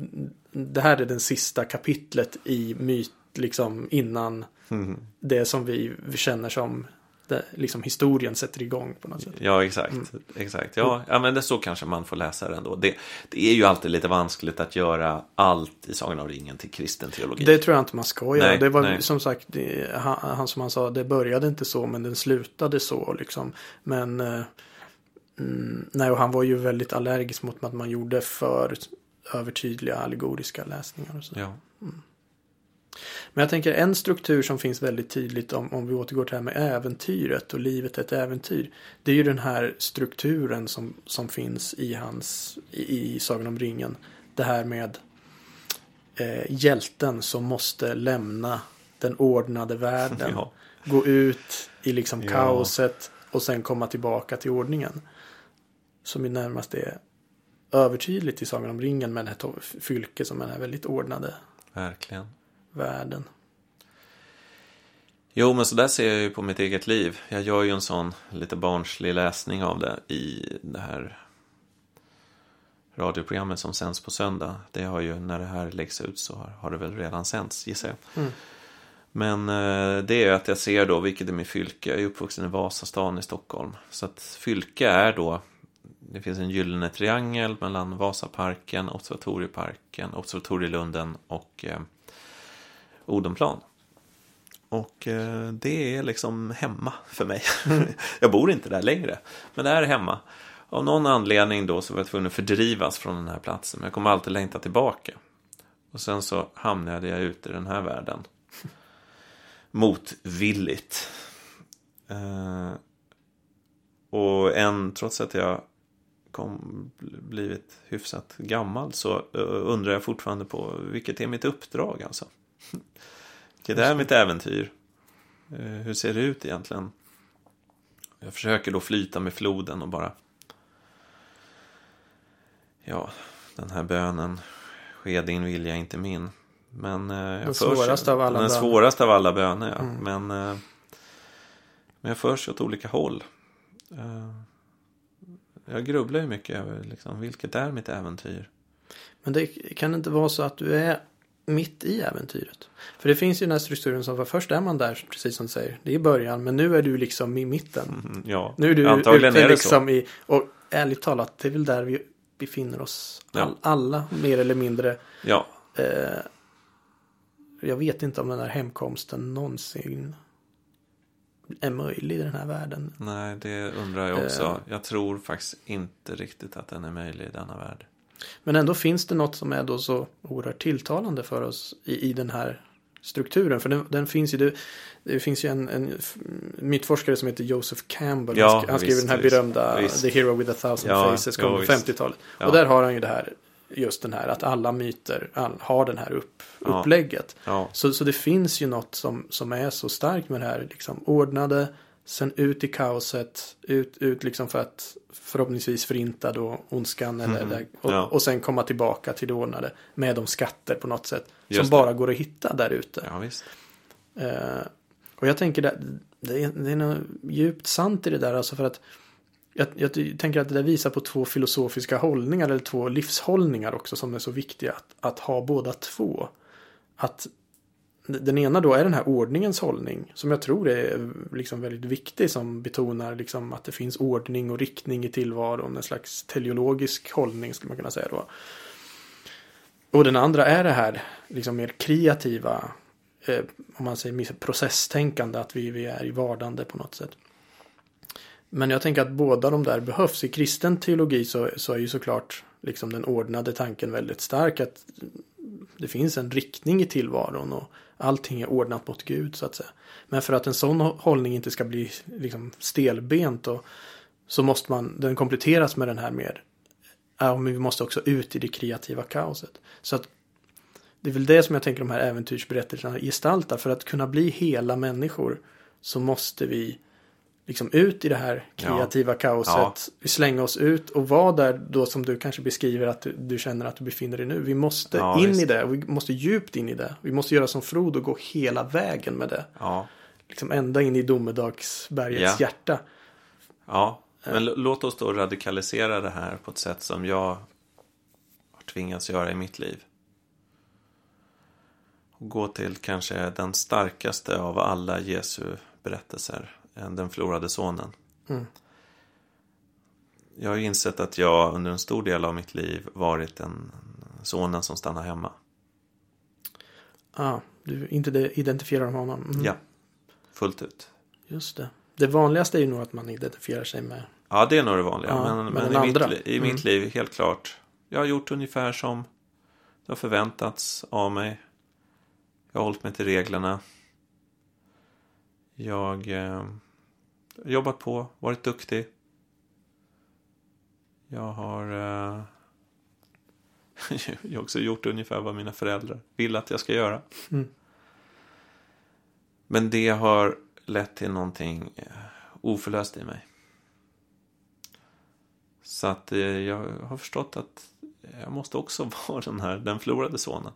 det här är den sista kapitlet i myt, liksom innan Mm. det som vi känner som det, liksom historien sätter igång på något sätt. Ja, exakt. exakt. Ja, ja, men det så kanske man får läsa det ändå. Det, det är ju alltid lite vanskligt att göra allt i Sagan om ringen till kristen teologi. Det tror jag inte man ska göra. Nej, det var nej. som sagt, det, han, han som han sa, det började inte så men den slutade så liksom. Men eh, mm, nej, och han var ju väldigt allergisk mot att man gjorde för övertydliga allegoriska läsningar och så. Ja. Men jag tänker en struktur som finns väldigt tydligt om, om vi återgår till det här med äventyret och livet är ett äventyr. Det är ju den här strukturen som, som finns i hans, i, i Sagan om ringen. Det här med eh, hjälten som måste lämna den ordnade världen. *laughs* Ja. Gå ut i liksom Ja. kaoset och sen komma tillbaka till ordningen. Som ju närmast är övertydligt i Sagan om ringen med det här fylke som är den här väldigt ordnade Verkligen. Världen. Jo, men så där ser jag ju på mitt eget liv. Jag gör ju en sån lite barnslig läsning av det i det här radioprogrammet som sänds på söndag. Det har ju, när det här läggs ut så har, det väl redan sänts, gissar jag. Mm. Men eh, det är att jag ser då, vilket är min fylke, jag är uppvuxen i Vasastan i Stockholm. Så att fylke är då, det finns en gyllene triangel mellan Vasaparken, Observatorieparken, Observatorielunden och eh, Odenplan. Och eh, det är liksom hemma för mig. *laughs* jag bor inte där längre, men det är hemma. Av någon anledning då så var jag tvungen att fördrivas från den här platsen. Men jag kommer alltid längta tillbaka. Och sen så hamnade jag ute i den här världen. *laughs* Motvilligt. Eh, och än, trots att jag kom, blivit hyfsat gammal så eh, undrar jag fortfarande på vilket är mitt uppdrag alltså. Vilket är mitt äventyr? Eh, Hur ser det ut egentligen? Jag försöker då flyta med floden och bara Ja, den här bönen Ske din vilja, inte min. Men eh, jag Den svåraste av alla Den böner. svåraste av alla böner, ja. Mm. Men, eh, men jag förs åt olika håll. Eh, jag grubblar ju mycket över liksom, vilket är mitt äventyr. Men det kan inte vara så att du är mitt i äventyret. För det finns ju den här strukturen som var först är man där, precis som du säger, det är början, men nu är du liksom i mitten. Mm, ja, Nu är du antagligen ute är det liksom i, och ärligt talat, det är väl där vi befinner oss. Ja. All, alla mer eller mindre. så. Ja, Eh, jag vet inte om den här hemkomsten någonsin är möjlig i den här världen. nej, det undrar jag också. Eh. Jag tror faktiskt inte riktigt att den är möjlig i denna värld. Men ändå finns det något som är då så oerhört tilltalande för oss i, i den här strukturen. För den, den finns ju, det, det finns ju en, en mytforskare som heter Joseph Campbell. Ja, han, sk- han skriver visst, den här berömda visst. The Hero with a thousand Ja, faces, kom på visst. 50-talet. Ja. Och där har han ju det här, just den här att alla myter all, har den här upp, upplägget. Så, så det finns ju något som, som är så starkt med det här. Liksom, ordnade, sen ut i kaoset, ut, ut liksom för att förhoppningsvis förinta då ondskan. Eller, Mhm. där, och, Ja. och sen komma tillbaka till det ordnade med de skatter på något sätt. Just som det. bara går att hitta där ute. ja. Eh, och jag tänker det, det, är, det är något djupt sant i det där. Alltså för att jag, jag tänker att det där visar på två filosofiska hållningar eller två livshållningar också som är så viktiga att, att ha båda två. Att den ena då är den här ordningens hållning som jag tror är liksom väldigt viktig som betonar liksom att det finns ordning och riktning i tillvaron. En slags teleologisk hållning skulle man kunna säga då. Och den andra är det här liksom mer kreativa eh, om man säger processtänkande att vi, vi är i vardande på något sätt. Men jag tänker att båda de där behövs. I kristen teologi så, så är ju såklart liksom den ordnade tanken väldigt stark. Att det finns en riktning i tillvaron och allting är ordnat mot Gud så att säga. Men för att en sån hållning inte ska bli liksom stelbent och, så måste man, den kompletteras med den här mer, ja men vi måste också ut i det kreativa kaoset. Så att det är väl det som jag tänker de här äventyrsberättelserna gestaltar. För att kunna bli hela människor så måste vi liksom ut i det här kreativa kaoset. Vi slänga oss ut och vara där då som du kanske beskriver att du, du känner att du befinner dig nu. Vi måste Ja, in visst. i det. Vi måste djupt in i det. Vi måste göra som Frodo och gå hela vägen med det. Ja, Liksom ända in i domedagsbergets Ja. hjärta. ja. Men l- låt oss då radikalisera det här på ett sätt som jag har tvingats göra i mitt liv. Och gå till kanske den starkaste av alla Jesu berättelser, eh, den förlorade sonen. Mm. Jag har ju insett att jag under en stor del av mitt liv varit den sonen som stannar hemma. Ja, du inte identifierar med honom. Mm. Ja, fullt ut. Just det. Det vanligaste är ju nog att man identifierar sig med. Ja, det är nog det vanliga. Ja, men men i, mitt, andra. li- i Mm. mitt liv, helt klart. Jag har gjort ungefär som det har förväntats av mig. Jag har hållit mig till reglerna. Jag eh, jobbat på, varit duktig. Jag har eh, *laughs* jag har också gjort ungefär vad mina föräldrar vill att jag ska göra. Mm. Men det har lett till någonting eh, oförlöst i mig. Så att eh, jag har förstått att jag måste också *laughs* vara den här, den förlorade sonen.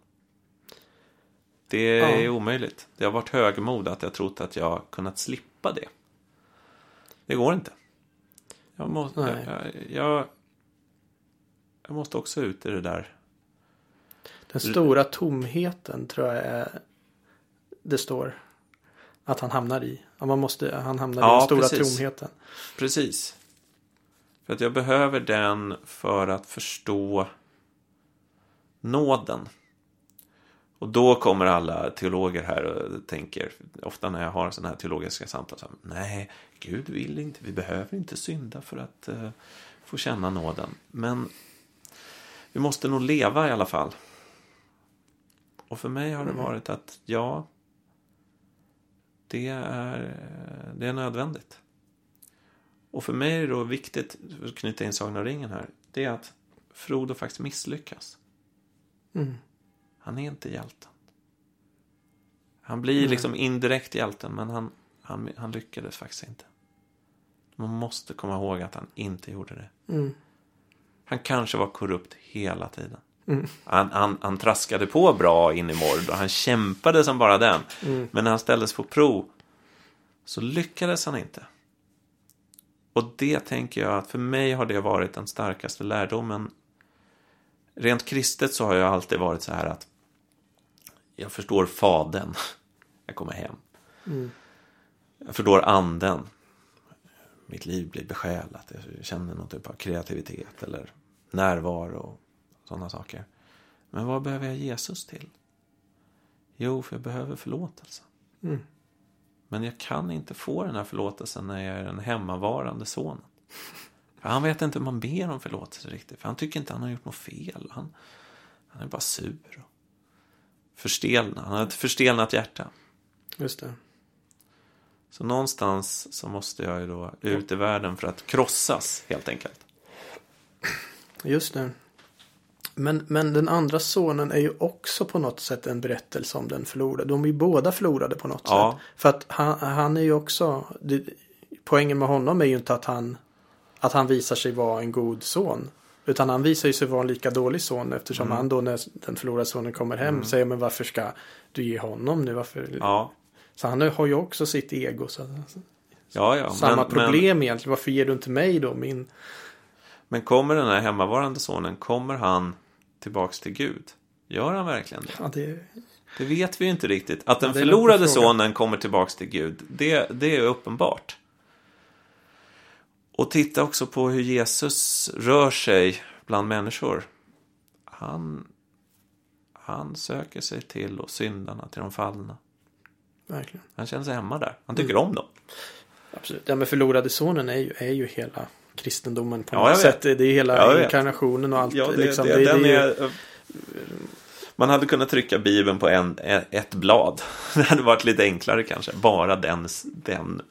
Det är Ja. omöjligt. Det har varit högmod att jag trott att jag kunnat slippa det. Det går inte. Jag måste, Nej. jag, jag, jag måste också ut i det där. Den stora tomheten tror jag är. Det står. Att han hamnar i. Man måste, han hamnar i Ja, den stora precis. tomheten. Precis. För att jag behöver den för att förstå nåden. Och då kommer alla teologer här och tänker, ofta när jag har sådana här teologiska samtal, så här, nej, Gud vill inte, vi behöver inte synda för att eh, få känna nåden. Men vi måste nog leva i alla fall. Och för mig har det varit att, ja, det är, det är nödvändigt. Och för mig är det då viktigt, för att knyta in Sagan om ringen här, det är att Frodo faktiskt misslyckas. Mm. Han är inte hjälten. Han blir Nej. liksom indirekt hjälten, men han, han, han lyckades faktiskt inte. Man måste komma ihåg att han inte gjorde det. Mm. Han kanske var korrupt hela tiden. Mm. Han, han, han traskade på bra in i Mord och han kämpade som bara den. Mm. Men när han ställdes på prov så lyckades han inte. Och det tänker jag att för mig har det varit den starkaste lärdomen. Rent kristet så har jag alltid varit så här att jag förstår faden. *laughs* Jag kommer hem. Mm. Jag förstår anden. Mitt liv blir besjälat. Jag känner någon typ av kreativitet eller närvaro och sådana saker. Men vad behöver jag Jesus till? Jo, för jag behöver förlåtelse. Mm. Men jag kan inte få den här förlåtelsen när jag är den hemmavarande sonen. För han vet inte hur man ber om förlåtelse riktigt. För han tycker inte han har gjort något fel. Han, han är bara sur. Förstelnad. Han har ett förstelnat hjärta. Just det. Så någonstans så måste jag ju då ut i världen för att krossas helt enkelt. Just det. Men, men den andra sonen är ju också på något sätt en berättelse om den förlorade. De är ju båda förlorade på något Ja. sätt. För att han, han är ju också, det, poängen med honom är ju inte att han, att han visar sig vara en god son. Utan han visar ju sig vara en lika dålig son eftersom Mm. han då när den förlorade sonen kommer hem säger men varför ska du ge honom nu? Varför? Ja, Så han har ju också sitt ego. Så, ja, ja. samma men, problem egentligen. Varför ger du inte mig då min? Men kommer den här hemmavarande sonen, kommer han tillbaks till Gud? Gör han verkligen det? Ja, det, Det vet vi ju inte riktigt. Att den Ja, förlorade sonen kommer tillbaks till Gud, det, det är uppenbart. Och titta också på hur Jesus rör sig bland människor. Han, han söker sig till och syndarna, till de fallna. verkligen. Han känner sig hemma där. Han tycker Mm. om dem. Absolut. Ja, men förlorade sonen är ju, är ju hela kristendomen på Ja, något sätt. Det är hela Ja, inkarnationen och allt. Ja, det, liksom. det, det, den det är ju, är, man hade kunnat trycka Bibeln på en, ett blad. *laughs* Det hade varit lite enklare kanske. Bara den, den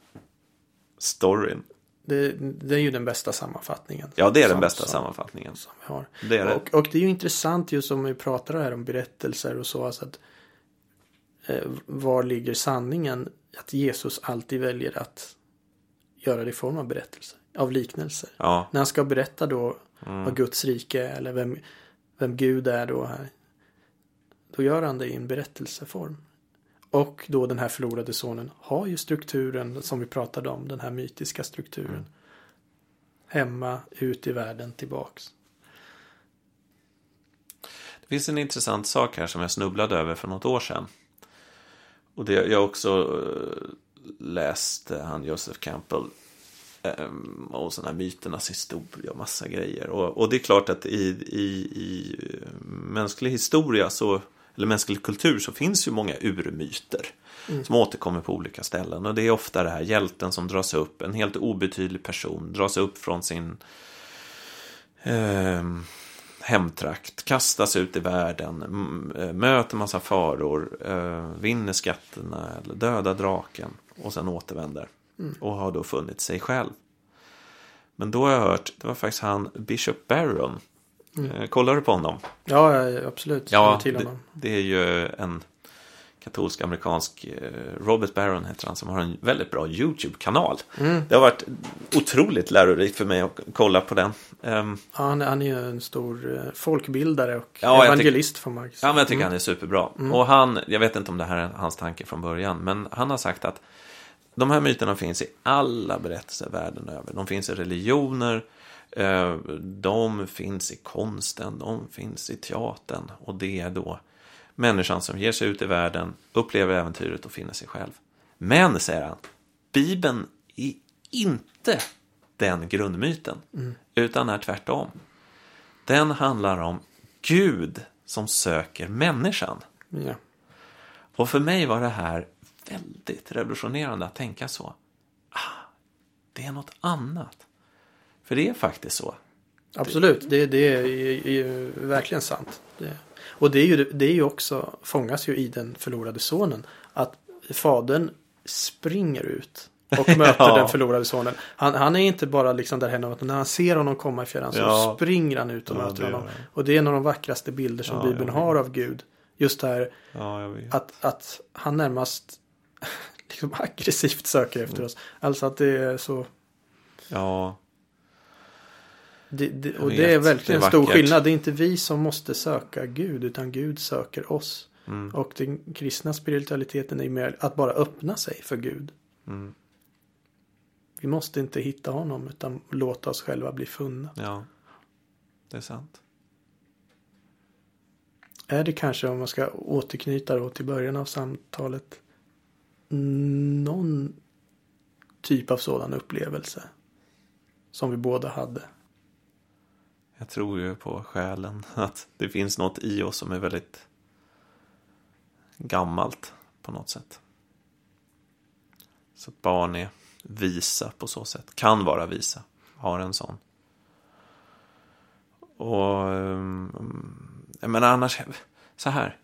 storyn. Det, det är ju den bästa sammanfattningen. Ja, det är den som- bästa som, sammanfattningen. som vi har. Det är det. Och, och det är ju intressant just som vi pratar här om berättelser och så. Alltså att, eh, var ligger sanningen? Att Jesus alltid väljer att göra det i form av berättelser. Av liknelser. Ja, När han ska berätta då Mm. vad Guds rike är eller vem, vem Gud är då här. Då gör han det i en berättelseform. Och då den här förlorade sonen har ju strukturen som vi pratade om. Den här mytiska strukturen. Mm. Hemma, ut i världen, tillbaks. Det finns en intressant sak här som jag snubblade över för något år sedan. Och det, jag också eh, läst eh, han Joseph Campbell ehm, och sådana här myternas historia och massa grejer. Och, och det är klart att i, i, i eh, mänsklig historia så eller mänsklig kultur så finns ju många urmyter som återkommer på olika ställen. Och det är ofta det här hjälten som dras upp, en helt obetydlig person dras upp från sin eh, hemtrakt, kastas ut i världen, eh, möter massa faror, eh, vinner skatterna eller dödar draken och sen återvänder. Och har då funnit sig själv. Men då har jag hört, det var faktiskt han Bishop Barron. Eh, kollar du på honom? Ja, absolut. Ja, det, det är ju en katolsk amerikansk eh, Robert Barron heter han som har en väldigt bra YouTube-kanal. Mm. Det har varit otroligt lärorikt för mig att kolla på den. Ehm, Ja, han, är- han är ju en stor eh, folkbildare och Ja, evangelist får man Ja, men jag tycker han är superbra. Och han, jag vet inte om det här är hans tanke från början, men han har sagt att de här myterna finns i alla berättelser världen över. De finns i religioner, de finns i konsten, de finns i teatern. Och det är då människan som ger sig ut i världen, upplever äventyret och finner sig själv. Men, säger han, Bibeln är inte den grundmyten, utan är tvärtom. Den handlar om Gud som söker människan. Ja. Och för mig var det här väldigt revolutionerande att tänka så. Ah, det är något annat. För det är faktiskt så. Absolut, det, det är, är, är verkligen sant. Det, och det är, ju, det är ju också, fångas ju i den förlorade sonen. Att fadern springer ut och *laughs* möter Ja. den förlorade sonen. Han, han är inte bara liksom där hemma, utan när han ser honom komma i fjärran så Ja. springer han ut och Ja, möter honom. Och det är en av de vackraste bilder som Bibeln har av Gud. Just det här att, att han närmast *laughs* liksom aggressivt söker efter Mm. oss. Alltså att det är så Ja, Det, det, och vet, det är verkligen en stor skillnad. Det är inte vi som måste söka Gud utan Gud söker oss. Mm. Och den kristna spiritualiteten är mer att bara öppna sig för Gud. Mm. Vi måste inte hitta honom utan låta oss själva bli funna. ja. Det är sant. är det kanske om man ska återknyta då till början av samtalet någon typ av sådan upplevelse som vi båda hade. Jag tror ju på själen, *laughs* att det finns något i oss som är väldigt gammalt på något sätt. Så att barn är visa på så sätt, kan vara visa, har en sån. Och, ehm, Jag menar annars, så här.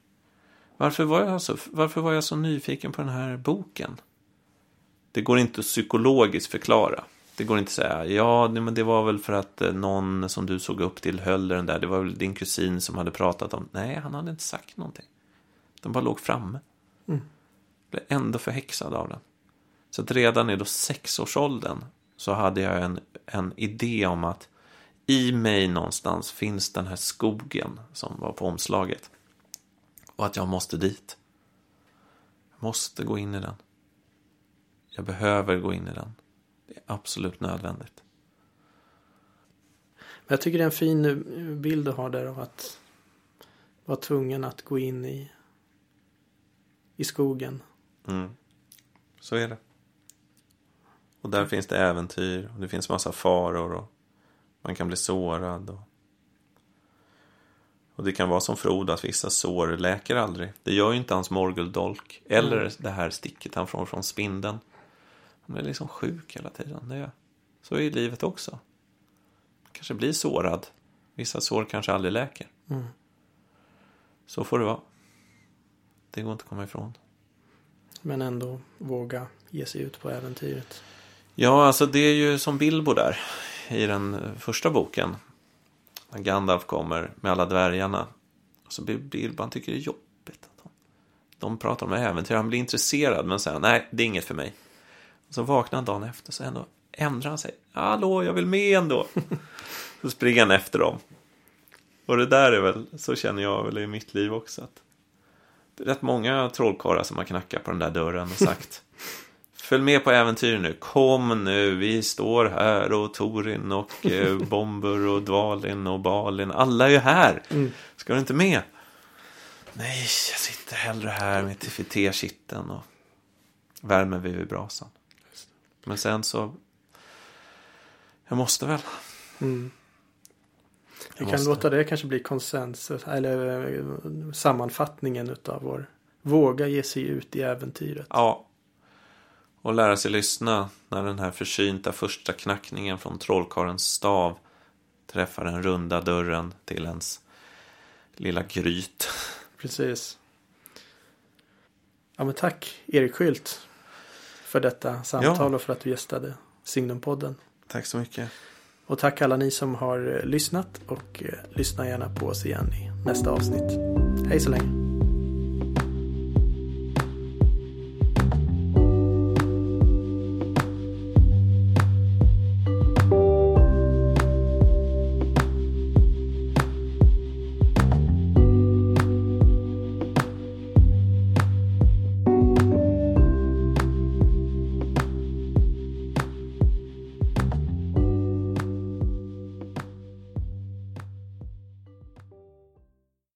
Varför var, jag så, varför var jag så nyfiken på den här boken? Det går inte att psykologiskt förklara. Det går inte att säga, ja, men det var väl för att eh, någon som du såg upp till höll den där. Det var väl din kusin som hade pratat om. Nej, han hade inte sagt någonting. Den bara låg framme. Mm. Blev ändå förhäxad av den. Så att redan i då sexårsåldern så hade jag en, en idé om att i mig någonstans finns den här skogen som var på omslaget. Och att jag måste dit. Jag måste gå in i den. Jag behöver gå in i den. Absolut nödvändigt. Jag tycker det är en fin bild du har där av att vara tvungen att gå in i, i skogen. Mm. Så är det. Och där finns det äventyr och det finns massa faror och man kan bli sårad. Och, och det kan vara som Frodo att vissa sår läker aldrig. Det gör ju inte hans morguldolk eller mm. det här sticket han får från spindeln. Han är liksom sjuk hela tiden. Det är, så är livet också. Man kanske blir sårad. Vissa sår kanske aldrig läker. Mm. Så får det vara. Det går inte att komma ifrån. Men ändå våga ge sig ut på äventyret. Ja, alltså det är ju som Bilbo där i den första boken. När Gandalf kommer med alla dvärgarna. Och så blir Bilbo, han tycker det är jobbigt. De pratar om äventyr, han blir intresserad men säger nej, det är inget för mig. Så vaknar han dagen efter så ändå ändrar han sig. Hallå, jag vill med ändå. *laughs* så springer han efter dem. Och det där är väl, så känner jag väl i mitt liv också. Att det är rätt många trollkarlar som har knackat på den där dörren och sagt *laughs* Följ med på äventyr nu. Kom nu, vi står här och Torin och eh, *laughs* Bomber och Dvalin och Balin. Alla är ju här. Mm. Ska du inte med? Nej, jag sitter hellre här med TFT-kitteln och värmer vid brasan. Men sen så... Jag måste väl. Mm. Vi kan låta det kanske bli konsensus eller eh, sammanfattningen utav vår våga ge sig ut i äventyret. Ja, och lära sig lyssna när den här försynta första knackningen från trollkarlens stav träffar den runda dörren till ens lilla gryt. Precis. Ja men tack Erik Skylt för detta samtal ja. och för att du gästade Signumpodden. Tack så mycket. Och tack alla ni som har lyssnat och eh, lyssna gärna på oss igen i nästa avsnitt. Hej så länge.